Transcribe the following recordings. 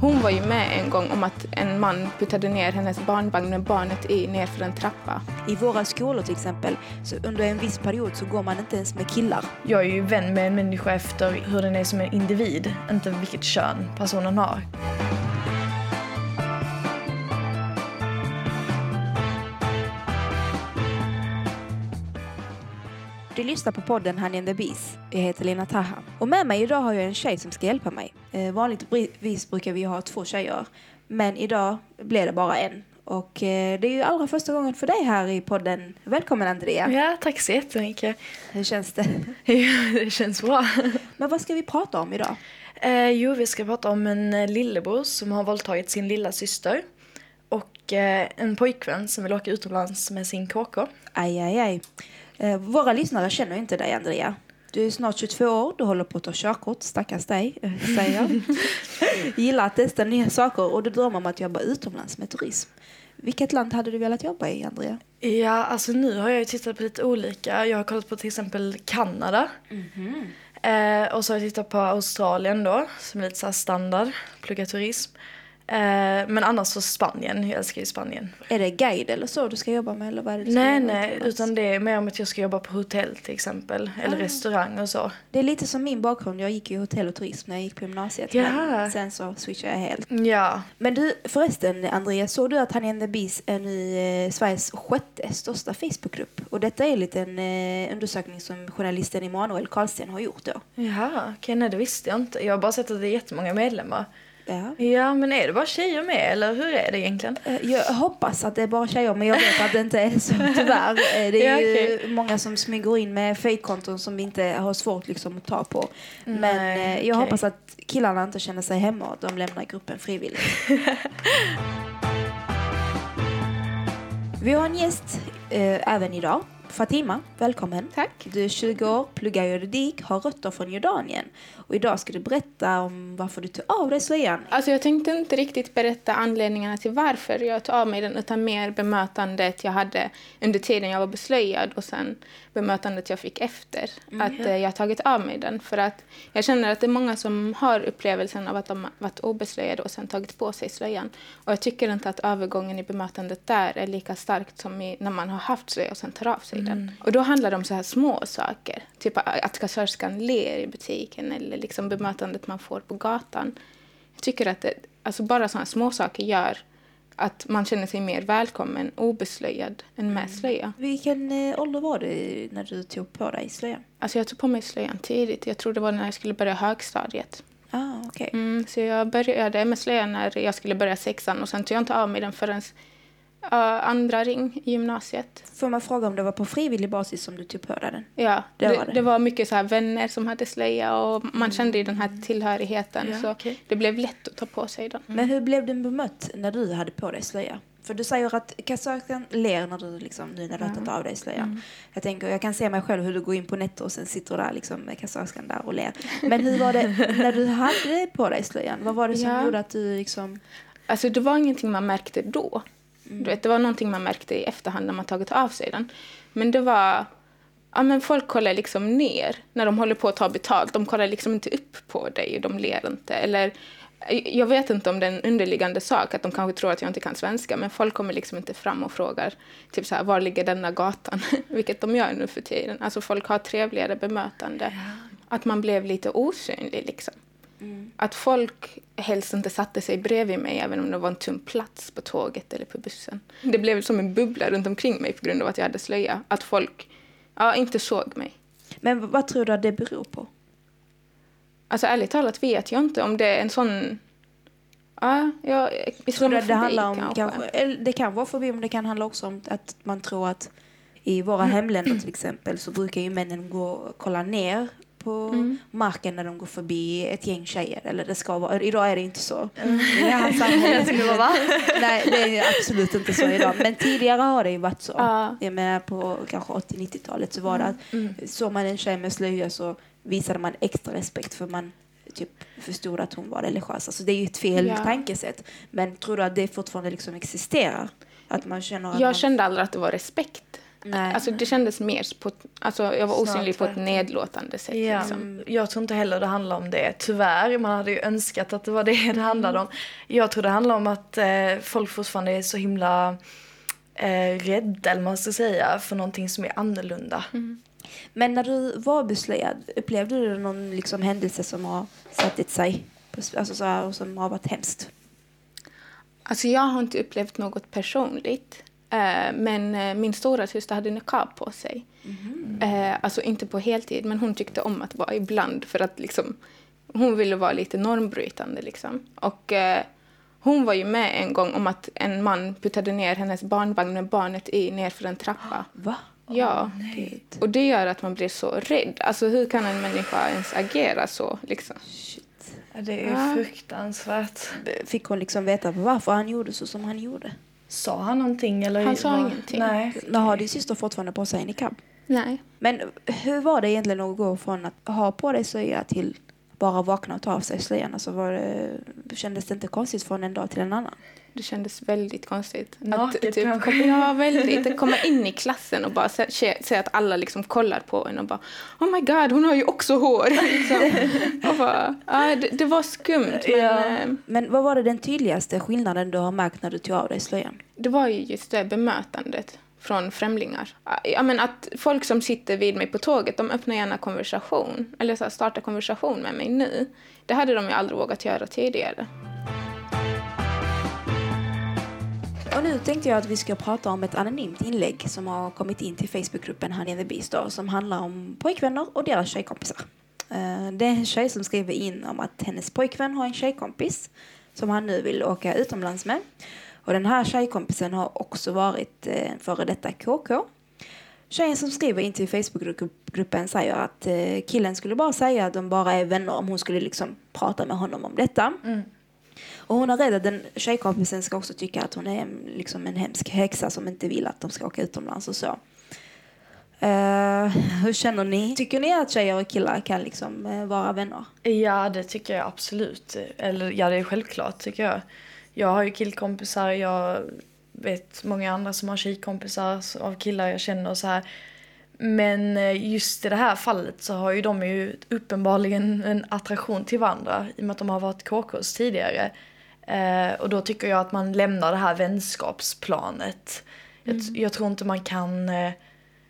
Hon var ju med en gång om att en man puttade ner hennes barnvagn med barnet i nerför en trappa. I våra skolor till exempel, så under en viss period så går man inte ens med killar. Jag är ju vän med en människa efter hur den är som en individ, inte vilket kön personen har. Lyssnar på podden Honey and the Bees. Jag heter Lena Taha. Och med mig idag har jag en tjej som ska hjälpa mig. Eh, vanligtvis brukar vi ha två tjejer. Men idag blev det bara en. Och eh, det är ju allra första gången för dig här i podden. Välkommen Andrea. Ja, tack så jättemycket. Hur känns det? Det känns bra. Men vad ska vi prata om idag? Eh, jo, vi ska prata om en eh, lillebror som har våldtagit sin lilla syster och eh, en pojkvän som vill åka utomlands med sin KK. Aj, aj, aj. Eh, våra lyssnare känner inte dig, Andrea. Du är snart 22 år, du håller på att ta körkort, stackars dig, eh, säger jag. Gillar att testa nya saker och du drömmer om att jobba utomlands med turism. Vilket land hade du velat jobba i, Andrea? Ja, alltså nu har jag ju tittat på lite olika. Jag har kollat på till exempel Kanada. Eh, och så har jag tittat på Australien då, som är lite så standard, plugga turism. Eh, men annars så Spanien, jag älskar ju Spanien. Är det guide eller så du ska jobba med? Eller vad är det Nej, nej, utan det är mer om att jag ska jobba på hotell till exempel, eller restaurang och så. Det är lite som min bakgrund. Jag gick ju hotell och turism när jag gick på gymnasiet. Ja. Men sen så switchade jag helt. Ja, Men du, förresten Andrea, såg du att Honey and the Bees är nu eh, Sveriges sjätte största Facebookgrupp? Och detta är en liten eh, undersökning som journalisten Emanuel Karlsten har gjort då. jaha, okej, nej det visste jag inte. Jag har bara sett att det är jättemånga medlemmar. Ja. Ja, men är det bara tjejer med eller hur är det egentligen? Eh, Jag hoppas att det är bara tjejer, men jag vet att det inte är så tyvärr. Eh, Det är Ja, ju okej. många som smyger in med fejkkonton som vi inte har svårt liksom att ta på. Men Nej, eh, jag okej. hoppas att killarna inte känner sig hemma och att de lämnar gruppen frivilligt. Vi har en gäst eh, även idag. Fatima, välkommen. Tack. Du är 20 år, pluggar juridik, har rötter från Jordanien. Och idag ska du berätta om varför du tog av dig slöjan. Alltså jag tänkte inte riktigt berätta anledningarna till varför jag tog av mig den utan mer bemötandet jag hade under tiden jag var beslöjad och sen bemötandet jag fick efter att eh, jag tagit av mig den. För att jag känner att det är många som har upplevelsen av att de varit obeslöjade och sen tagit på sig slöjan. Och jag tycker inte att övergången i bemötandet där är lika starkt som i, när man har haft slöja och sen tar av sig den. Och då handlar det om så här små saker. Typ att kassörskan ler i butiken eller liksom bemötandet man får på gatan. Jag tycker att det, alltså bara sådana små saker gör att man känner sig mer välkommen obeslöjad än med slöja. Vilken eh, ålder var det när du tog på dig slöjan? Alltså jag tog på mig slöjan tidigt. Jag tror det var när jag skulle börja högstadiet. Ah, okej. Mm, så jag började med slöjan när jag skulle börja sexan och sen tog jag inte av mig den förrän andra ring i gymnasiet. Får man fråga om det var på frivillig basis som du på dig den? Ja, Det det, var det. det. var mycket så här vänner som hade slöja och man kände ju den här tillhörigheten. Ja, så okej. det blev lätt att ta på sig den. Men hur blev den bemött när du hade på dig slöja? För du säger att kassörskan ler när du, liksom, nu när du har tagit av dig slöjan. Jag, tänker, jag kan se mig själv hur du går in på Netto och sen sitter du där liksom, med kassörskan där och ler. Men hur var det när du hade på dig slöjan? Vad var det som Ja. gjorde att du liksom... Alltså det var ingenting man märkte då. Du vet, det var någonting man märkte i efterhand när man tagit av sig den. Men det var... Ja, men folk kollar liksom ner när de håller på att ta betalt. De kollar liksom inte upp på dig, de ler inte. Eller, jag vet inte om det är en underliggande sak, att de kanske tror att jag inte kan svenska. Men folk kommer liksom inte fram och frågar typ så här, var ligger denna gatan? Vilket de gör nu för tiden. Alltså folk har trevligare bemötande. Att man blev lite osynlig liksom. Att folk helst inte satte sig bredvid mig även om det var en tom plats på tåget eller på bussen. Det blev som en bubbla runt omkring mig på grund av att jag hade slöja. Att folk ja, inte såg mig. Men vad tror du att det beror på? Alltså ärligt talat vet jag inte om det är en sån... Ja, jag, Tror det islamofobi handlar om, kanske. kanske, det kan vara förbi, men det kan handla också om att man tror att i våra hemländer till exempel så brukar ju männen gå och kolla ner på Mm. marken när de går förbi ett gäng tjejer. Eller det ska vara, idag är det inte så. I det här samhället. Nej, det är absolut inte så idag. Men tidigare har det ju varit så. Ja. Jag menar på kanske 80-90-talet så var det att Mm. såg man en tjej med slöja så visade man extra respekt för man typ förstod att hon var religiös. Alltså det är ju ett fel Ja. tankesätt. Men tror du att det fortfarande liksom existerar? Att man känner att man... Jag kände aldrig att det var respekt. Nej. Alltså det kändes mer på, alltså jag var osynlig på ett nedlåtande sätt. Ja, Liksom. jag tror inte heller det handlar om det. Tyvärr, man hade ju önskat att det var det det handlade om. Jag tror det handlar om att eh, folk fortfarande är så himla eh, rädda, eller man ska säga, för någonting som är annorlunda. Men när du var beslöjad, upplevde du någon liksom händelse som har satt sig? Alltså så här, och som har varit hemskt? Alltså jag har inte upplevt något personligt. Eh, men eh, min stora syster hade niqab på sig. Eh, alltså inte på heltid, men hon tyckte om att vara ibland för att liksom, hon ville vara lite normbrytande. Liksom. Och hon var ju med en gång om att en man puttade ner hennes barnvagn med barnet i ner för en trappa. Va? Ja, och det gör att man blir så rädd. Alltså hur kan en människa ens agera så? Liksom? Ja, Det är Ja. fruktansvärt. Fick hon liksom veta varför han gjorde så som han gjorde? Sa han någonting? Eller Han sa var- ingenting. Nej. Nu har din syster fortfarande på sig niqab. Nej. Men hur var det egentligen att gå från att ha på dig slöja till bara vakna och ta av sig slöjan? Alltså var det, kändes det inte konstigt från en dag till en annan? Det kändes väldigt konstigt. Naket att, typ, kanske? ja, väldigt. Att komma in i klassen och bara se, se, att alla liksom kollar på en och bara Oh my god, hon har ju också hår. Liksom. och bara, ja, det, det var skumt. Men, Ja. eh, Men vad var det den tydligaste skillnaden du har märkt när du tog av dig slöjan? det var ju just det bemötandet från främlingar. Ja, men att folk som sitter vid mig på tåget, de öppnar gärna konversation. Eller så här, startar konversation med mig nu. Det hade de ju aldrig vågat göra tidigare. Och nu tänkte jag att vi ska prata om ett anonymt inlägg som har kommit in till Facebookgruppen Honey and the Beast då, som handlar om pojkvänner och deras tjejkompisar. Eh, det är en tjej som skriver in om att hennes pojkvän har en tjejkompis som han nu vill åka utomlands med. Och den här tjejkompisen har också varit eh, en före detta KK. Tjejen som skriver in till Facebookgruppen säger att eh, killen skulle bara säga att de bara är vänner om hon skulle liksom prata med honom om detta. Mm. Och hon är rädd att den tjejkompisen ska också tycka att hon är liksom en hemsk häxa som inte vill att de ska åka utomlands och så. Uh, hur känner ni? Tycker ni att tjejer och killar kan liksom eh, vara vänner? Ja, det tycker jag absolut. Eller ja, det är självklart tycker jag. Jag har ju killkompisar, jag vet många andra som har tjejkompisar av killar jag känner och så här. Men eh, just i det här fallet så har ju de ju uppenbarligen en attraktion till varandra i och med att de har varit KKs tidigare. Eh, och då tycker jag att man lämnar det här vänskapsplanet. Jag, jag tror inte man kan, eh,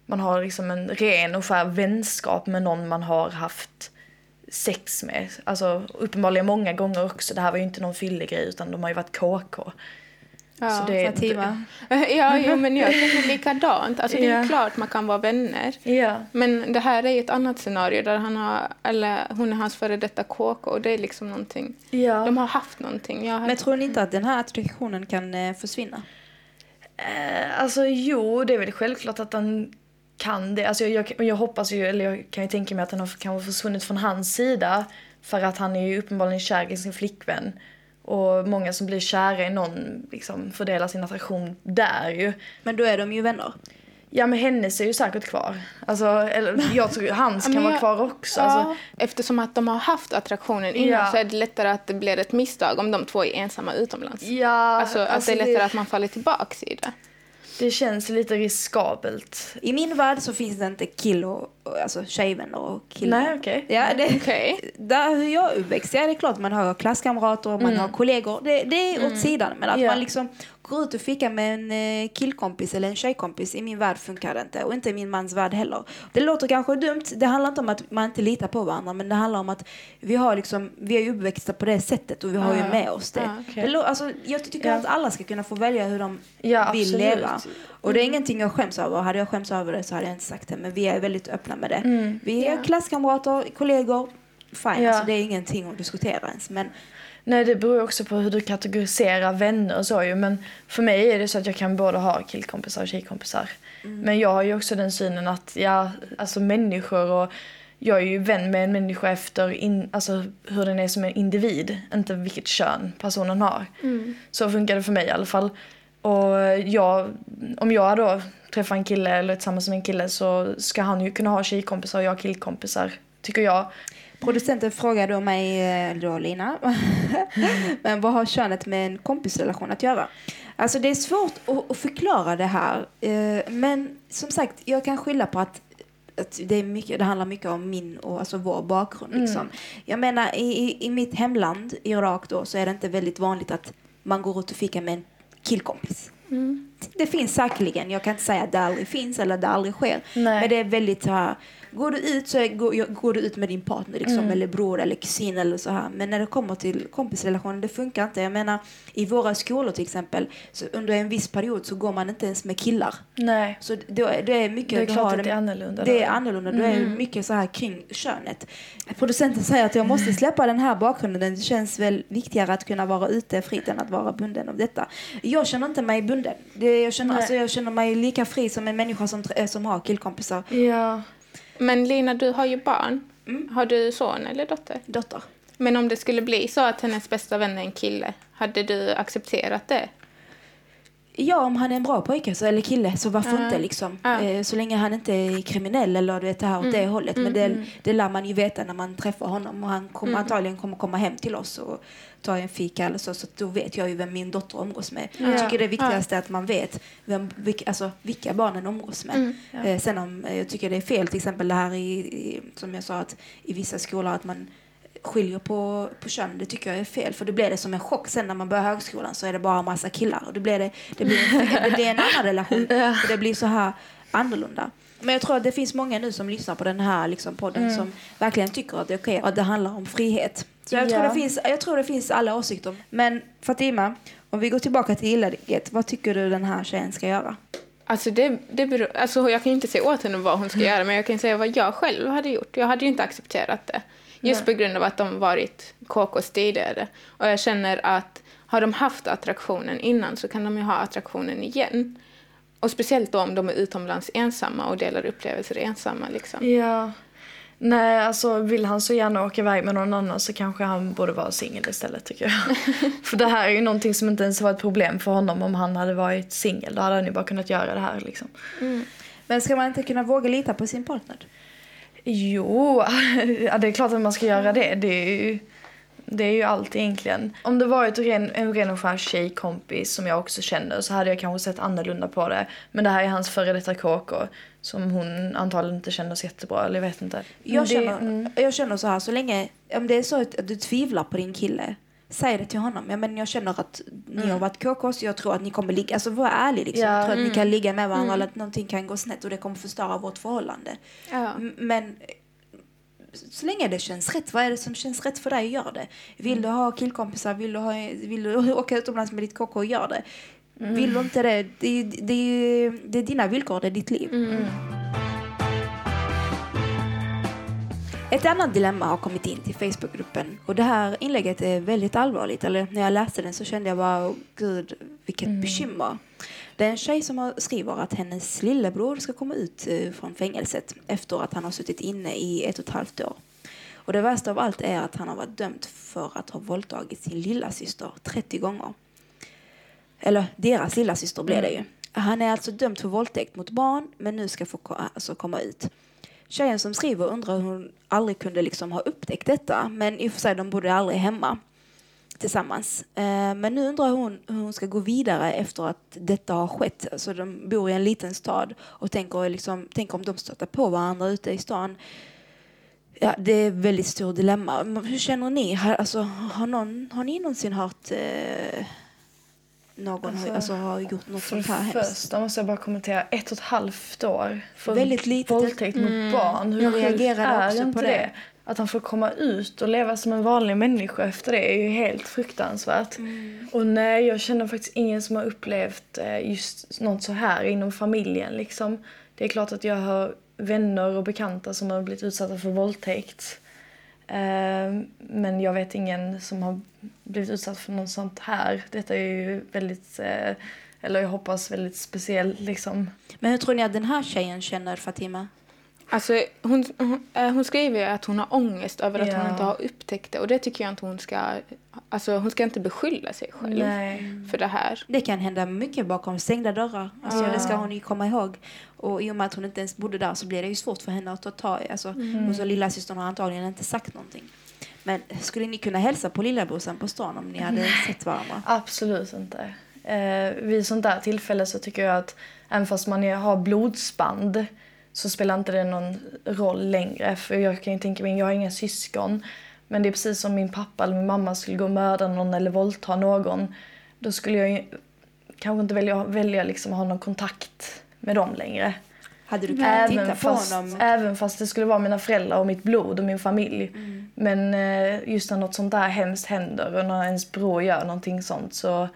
man har liksom en ren och skär vänskap med någon man har haft sex med. Alltså uppenbarligen många gånger också. Det här var ju inte någon fyllegrej utan de har ju varit KK. Ja, Så det- Fatima? Ja, jo, men jag tänker likadant. Alltså, det är Ja. ju klart man kan vara vänner. Ja. Men det här är ett annat scenario där han har, eller hon är hans före detta KK och det är liksom någonting. Ja. De har haft någonting. Jag har, Men tror ni inte att den här attraktionen kan eh, försvinna? Eh, alltså jo, det är väl självklart att han kan det. Alltså jag, jag, jag hoppas ju, eller jag kan ju tänka mig att den har kanske försvunnit från hans sida. För att han är ju uppenbarligen kär i sin flickvän. Och många som blir kära i någon liksom fördelar sin attraktion där ju. Men då är de ju vänner. Ja men hennes är ju säkert kvar. Alltså, eller jag tror hans Ja, kan vara kvar också. ja, Alltså, eftersom att de har haft attraktionen innan Ja. så är det lättare att det blir ett misstag om de två är ensamma utomlands. ja, Alltså, att alltså det är lättare att man faller tillbaks i det. Det känns lite riskabelt. I min värld så finns det inte kill och, alltså tjejvänner och killar. Nej okej. Ja, det, Okej. Där hur jag är uppväxt, ja det är klart man har klasskamrater och man har kollegor. Det, det är åt sidan. Men att Ja. man liksom går ut och fikar med en eh, killkompis eller en tjejkompis, i min värld funkar det inte. Och inte i min mans värld heller. Det låter kanske dumt, det handlar inte om att man inte litar på varandra. Men det handlar om att vi har liksom, vi är ju uppväxta på det sättet och vi har ju Ja. med oss det. Ja, okej. det lå- alltså, jag tycker att alla ska kunna få välja hur de Ja, vill absolut. Mm. leva. Och det är ingenting jag skäms över. Hade jag skämts över det så hade jag inte sagt det. Men vi är väldigt öppna med det. Mm. Vi är Ja. klasskamrater, kollegor. Fine, Ja. alltså, det är ingenting att diskutera ens. Men Nej, det beror också på hur du kategoriserar vänner och så ju. Men för mig är det så att jag kan både ha killkompisar och tjejkompisar. Men jag har ju också den synen att, ja, alltså människor och jag är ju vän med en människa efter in, alltså, hur den är som en individ, inte vilket kön personen har. Så funkar det för mig i alla fall. Och jag, om jag då träffar en kille eller är tillsammans med en kille så ska han ju kunna ha tjejkompisar och jag killkompisar, tycker jag. Producenten frågar då mig, eh, då Lina, men vad har könet med en kompisrelation att göra? Alltså det är svårt att, förklara det här, eh, men som sagt, jag kan skylla på att att det, är mycket, det handlar mycket om min och alltså vår bakgrund. Liksom. Mm. Jag menar, i, i mitt hemland, Irak, då, så är det inte väldigt vanligt att man går ut och fikar med en killkompis. Mm. Det finns säkerligen. Jag kan inte säga att det aldrig finns eller att det aldrig sker. Nej. Men det är väldigt så här, Går du ut så går, går du ut med din partner liksom, mm. eller bror eller kusin eller så här. Men när det kommer till kompisrelationer, det funkar inte. Jag menar, i våra skolor till exempel, så under en viss period så går man inte ens med killar. Nej. Så det, det är mycket... Det är klart att det är annorlunda. Det är annorlunda. Mm. Det är mycket så här kring könet. Producenten säger att jag måste släppa den här bakgrunden. Det känns väl viktigare att kunna vara ute fritt än att vara bunden av detta. Jag känner inte mig bunden. Det, jag, känner, alltså, jag känner mig lika fri som en människa som, som har killkompisar. Ja. Men Lina, du har ju barn. Mm. Har du son eller dotter? Dotter. Men om det skulle bli så att hennes bästa vän är en kille, hade du accepterat det? Ja, om han är en bra pojke så, eller kille så varför uh. inte liksom. Uh. så länge han inte är kriminell eller du vet det här åt mm. det hållet. Men mm, det, mm. det lär man ju veta när man träffar honom och han kommer mm. antagligen kommer komma hem till oss och ta en fika eller så. Så då vet jag ju vem min dotter umgås med. Ja. Jag tycker det viktigaste är att man vet vem, vilka, alltså, vilka barnen umgås med. Mm. Ja. Eh, sen om jag tycker det är fel, till exempel det här i, i, som jag sa att i vissa skolor att man skiljer på, på kön, det tycker jag är fel. För då blir det som en chock sen när man börjar högskolan så är det bara en massa killar. Och då blir det, det, blir, en, det blir en annan relation. För det blir så här annorlunda. Men jag tror att det finns många nu som lyssnar på den här liksom, podden mm. som verkligen tycker att det är okej okay, att det handlar om frihet. Så jag, ja. tror det finns, jag tror det finns alla åsikter. Men Fatima, om vi går tillbaka till inlägget, vad tycker du den här tjejen ska göra? Alltså, det, det beror, alltså jag kan inte säga åt henne vad hon ska göra, men jag kan säga vad jag själv hade gjort. Jag hade ju inte accepterat det. Just Nej. på grund av att de varit KKs tidigare. Och jag känner att har de haft attraktionen innan så kan de ju ha attraktionen igen. Och speciellt då om de är utomlands ensamma och delar upplevelser ensamma. Liksom. Ja. Nej, alltså vill han så gärna åka iväg med någon annan så kanske han borde vara singel istället tycker jag. för det här är ju någonting som inte ens var ett problem för honom om han hade varit singel. Då hade han ju bara kunnat göra det här liksom. Mm. Men ska man inte kunna våga lita på sin partner? Jo, ja, det är klart att man ska göra det. Det är ju, det är ju allt egentligen. Om det varit en, en ren och skär tjejkompis som jag också känner så hade jag kanske sett annorlunda på det. Men det här är hans före detta KK som hon antagligen inte känner så jättebra, eller jag vet inte. Jag känner, mm. jag känner så här, så länge, om det är så att du tvivlar på din kille Säg det till honom. Ja, men jag känner att ni mm. har varit KKs. Jag tror att ni kommer ligga. Alltså var ärlig liksom. Ja. Jag tror att mm. ni kan ligga med varandra mm. eller att någonting kan gå snett och det kommer förstöra vårt förhållande. Ja. Men så länge det känns rätt, vad är det som känns rätt för dig, gör det. Vill mm. du ha killkompisar, vill du, ha, vill du åka utomlands med ditt KK, gör det. Mm. Vill du inte det, det, det, det är dina villkor, det är ditt liv. Ett annat dilemma har kommit in till Facebookgruppen och det här inlägget är väldigt allvarligt. Eller när jag läste den så kände jag bara, oh, gud vilket mm. bekymmer. Det är en tjej som skriver att hennes lillebror ska komma ut eh, från fängelset efter att han har suttit inne i ett och ett halvt år. Och det värsta av allt är att han har varit dömd för att ha våldtagit sin lilla syster 30 gånger. Eller deras lilla syster blev det ju. Mm. Han är alltså dömd för våldtäkt mot barn men nu ska få alltså komma ut. Tjejen som skriver undrar hur hon aldrig kunde liksom ha upptäckt detta. Men i och för sig, de bodde aldrig hemma tillsammans. Eh, men nu undrar hon hur hon ska gå vidare efter att detta har skett. Alltså de bor i en liten stad och tänker, liksom, tänker om de stöter på varandra ute i stan. Ja, det är ett väldigt stort dilemma. Hur känner ni? Alltså, har, någon, har ni någonsin hört eh, någon alltså, har, alltså, har gjort något sånt här hemskt. Första måste jag bara kommentera, ett och ett halvt år för Väldigt litet. våldtäkt mm. mot barn. Hur jag reagerade också på det? det? Att han får komma ut och leva som en vanlig människa efter det är ju helt fruktansvärt. Mm. Och nej, jag känner faktiskt ingen som har upplevt eh, just något så här inom familjen liksom. Det är klart att jag har vänner och bekanta som har blivit utsatta för våldtäkt. Eh, men jag vet ingen som har blivit utsatt för något sånt här. Detta är ju väldigt, eh, eller jag hoppas väldigt speciellt liksom. Men hur tror ni att den här tjejen känner Fatima? Alltså, hon, hon, eh, hon skriver ju att hon har ångest över att Ja. hon inte har upptäckt det. Och det tycker jag inte hon ska... Alltså, hon ska inte beskylla sig själv Nej. för det här. Det kan hända mycket bakom stängda dörrar. Alltså, Ja. Det ska hon ju komma ihåg. Och i och med att hon inte ens bodde där så blir det ju svårt för henne att ta tag i. Alltså, Mm. Och så lilla systern har antagligen inte sagt någonting. Men skulle ni kunna hälsa på lillabrorsan på stan om ni hade sett varandra? Absolut inte. Eh, vid sånt där tillfälle så tycker jag att även fast man har blodsband så spelar inte det någon roll längre. För jag kan ju tänka mig, jag har inga syskon. Men det är precis som min pappa eller min mamma skulle gå och mörda någon eller våldta någon. Då skulle jag ju kanske inte välja, välja liksom att ha någon kontakt med dem längre. Hade du kunnat titta på fast, honom? även fast det skulle vara mina föräldrar och mitt blod och min familj. Mm. Men eh, just när något sånt där hemskt händer och när ens bror gör någonting sånt så,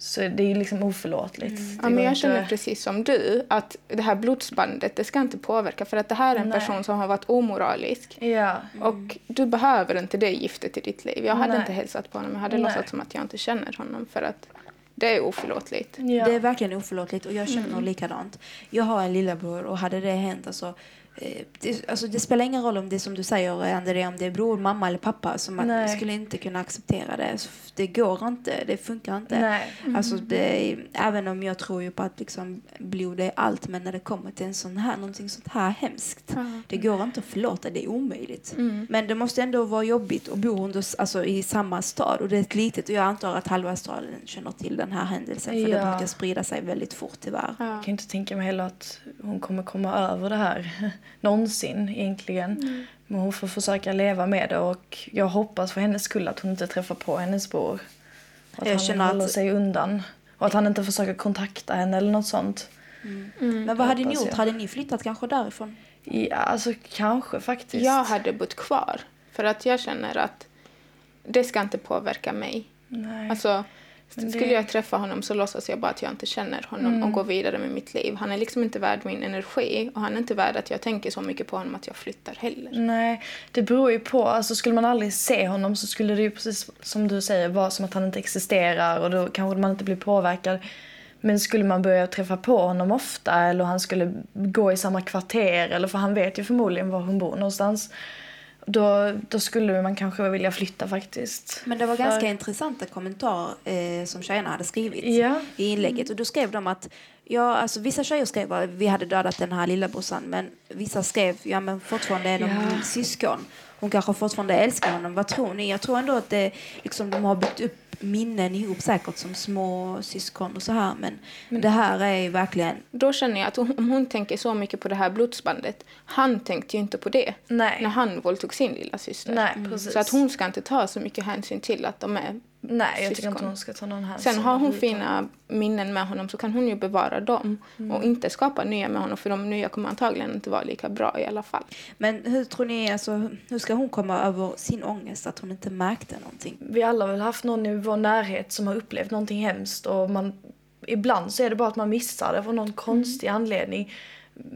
så det är liksom oförlåtligt. Mm. Ja, men jag inte- känner precis som du att det här blodsbandet det ska inte påverka för att det här är en Nej. person som har varit omoralisk. Ja. Och du behöver inte det giftet i ditt liv. Jag hade Nej. inte hälsat på honom. Jag hade Nej. låtsats som att jag inte känner honom för att det är oförlåtligt. Ja. Det är verkligen oförlåtligt och jag känner Mm. nog likadant. Jag har en lillebror och hade det hänt alltså, det, alltså det spelar ingen roll om det är som du säger Andrea, om det är bror, mamma eller pappa som man Nej. skulle inte kunna acceptera det. Så Det går inte, det funkar inte. Nej. Alltså det är, även om jag tror ju på att liksom blod är allt men när det kommer till en sån här, någonting sånt här hemskt. Det går inte att förlåta, det är omöjligt. Mm. Men det måste ändå vara jobbigt att bo under, alltså, i samma stad och det är ett litet och jag antar att halva staden känner till den här händelsen för det Ja. brukar sprida sig väldigt fort tyvärr. Ja. Jag kan inte tänka mig heller att hon kommer komma över det här någonsin egentligen. Mm. Men hon får försöka leva med det och jag hoppas för hennes skull att hon inte träffar på hennes bror. Och att Jag han känner håller att- sig undan. Och att han inte försöker kontakta henne eller något sånt. Men vad hade ni gjort? jag. Hade ni flyttat kanske därifrån? Ja, alltså kanske faktiskt. Jag hade bott kvar för att jag känner att det ska inte påverka mig. Nej. Alltså, det- skulle jag träffa honom så låtsas jag bara att jag inte känner honom Mm. och går vidare med mitt liv. Han är liksom inte värd min energi och han är inte värd att jag tänker så mycket på honom att jag flyttar heller. Nej, det beror ju på. Alltså skulle man aldrig se honom så skulle det ju precis som du säger vara som att han inte existerar och då kanske man inte blir påverkad. Men skulle man börja träffa på honom ofta eller han skulle gå i samma kvarter eller för han vet ju förmodligen var hon bor någonstans. Då, då skulle man kanske vilja flytta faktiskt. Men det var För- ganska intressanta kommentarer eh, som tjejerna hade skrivit Ja. i inlägget. Och då skrev de att ja, alltså, vissa tjejer skrev att vi hade dödat den här lillabrorsan men vissa skrev ja men fortfarande är de Ja. syskon. Hon kanske fortfarande älskar honom. Vad tror ni? Jag tror ändå att det, liksom, de har byggt upp minnen ihop säkert som små syskon och så här. Men, det här är ju verkligen Då känner jag att om om hon tänker så mycket på det här blodsbandet, han tänkte ju inte på det Nej. när han våldtog sin lilla syster. Nej, precis. Så att hon ska inte ta så mycket hänsyn till att de är Nej, jag tycker syskon. inte hon ska ta någon hänsyn. Sen har hon fina minnen med honom så kan hon ju bevara dem och inte skapa nya med honom för de nya kommer antagligen inte vara lika bra i alla fall. Men hur tror ni, alltså, hur ska hon komma över sin ångest att hon inte märkte någonting? vi alla har väl haft någon i vår närhet som har upplevt någonting hemskt och man, ibland så är det bara att man missar det av någon konstig anledning.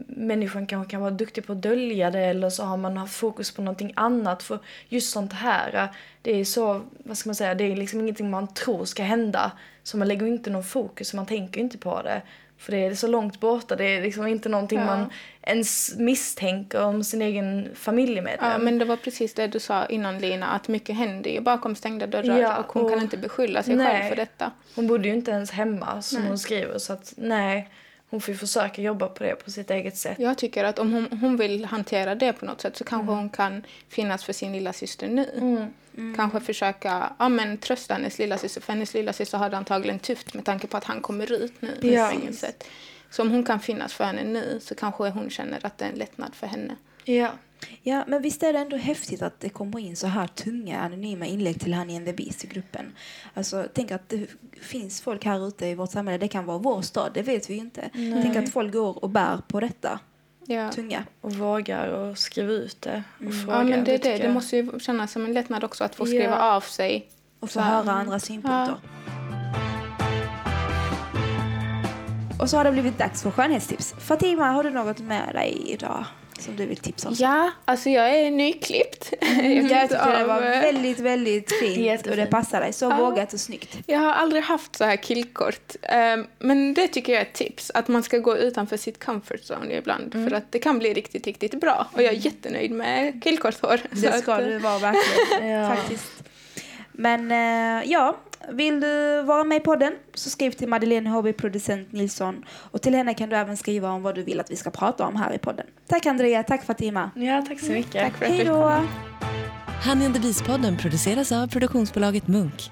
Människan kanske kan vara duktig på att dölja det eller så har man haft fokus på någonting annat. För just sånt här, det är så, vad ska man säga, det är liksom ingenting man tror ska hända. Så man lägger inte någon fokus, man tänker inte på det. För det är så långt borta, det är liksom inte någonting Ja. man ens misstänker om sin egen familjemedlem. Ja, men det var precis det du sa innan Lina, att mycket händer ju bakom stängda dörrar Ja, och hon och- kan inte beskylla sig Nej. själv för detta. Hon bodde ju inte ens hemma som Nej. hon skriver så att nej, hon får ju försöka jobba på det på sitt eget sätt. Jag tycker att om hon, hon vill hantera det på något sätt så kanske Mm. hon kan finnas för sin lilla syster nu. Kanske försöka ja, men, trösta hennes lilla syster för hennes lilla syster har det antagligen tufft med tanke på att han kommer ut nu ur Ja. fängelset. Så om hon kan finnas för henne nu så kanske hon känner att det är en lättnad för henne. Ja. Ja, men visst är det ändå häftigt att det kommer in så här tunga anonyma inlägg till Honey and the Beast i gruppen. Alltså, tänk att det finns folk här ute i vårt samhälle, det kan vara vår stad, det vet vi ju inte. Tänk att folk går och bär på detta Ja. tunga. Och vågar och skriva ut det och fråga. Ja, men det, är det. det måste ju kännas som en lättnad också att få Ja. skriva av sig. Och få Så- höra andra synpunkter. Och så har det blivit dags för skönhetstips. Fatima, har du något med dig idag? Som du vill tipsa oss Ja, alltså jag är nyklippt. Jag tyckte det var eh, väldigt, väldigt fint och det Jättefint. passar dig. Så vågat och snyggt. Jag har aldrig haft så här killkort. Ehm, Men det tycker jag är ett tips. Att man ska gå utanför sitt comfort zone ibland. Mm. För att det kan bli riktigt, riktigt bra. Och jag är jättenöjd med killkorthår. Det ska att, du vara verkligen. Ja. Faktiskt. Men eh, ja, vill du vara med i podden så skriv till Madeleine HB producent Nilsson. Och till henne kan du även skriva om vad du vill att vi ska prata om här i podden. Tack Andrea, tack Fatima. Ja, tack så mycket. Tack för att Hej du då! Honey and the Beast-podden produceras av produktionsbolaget Munk.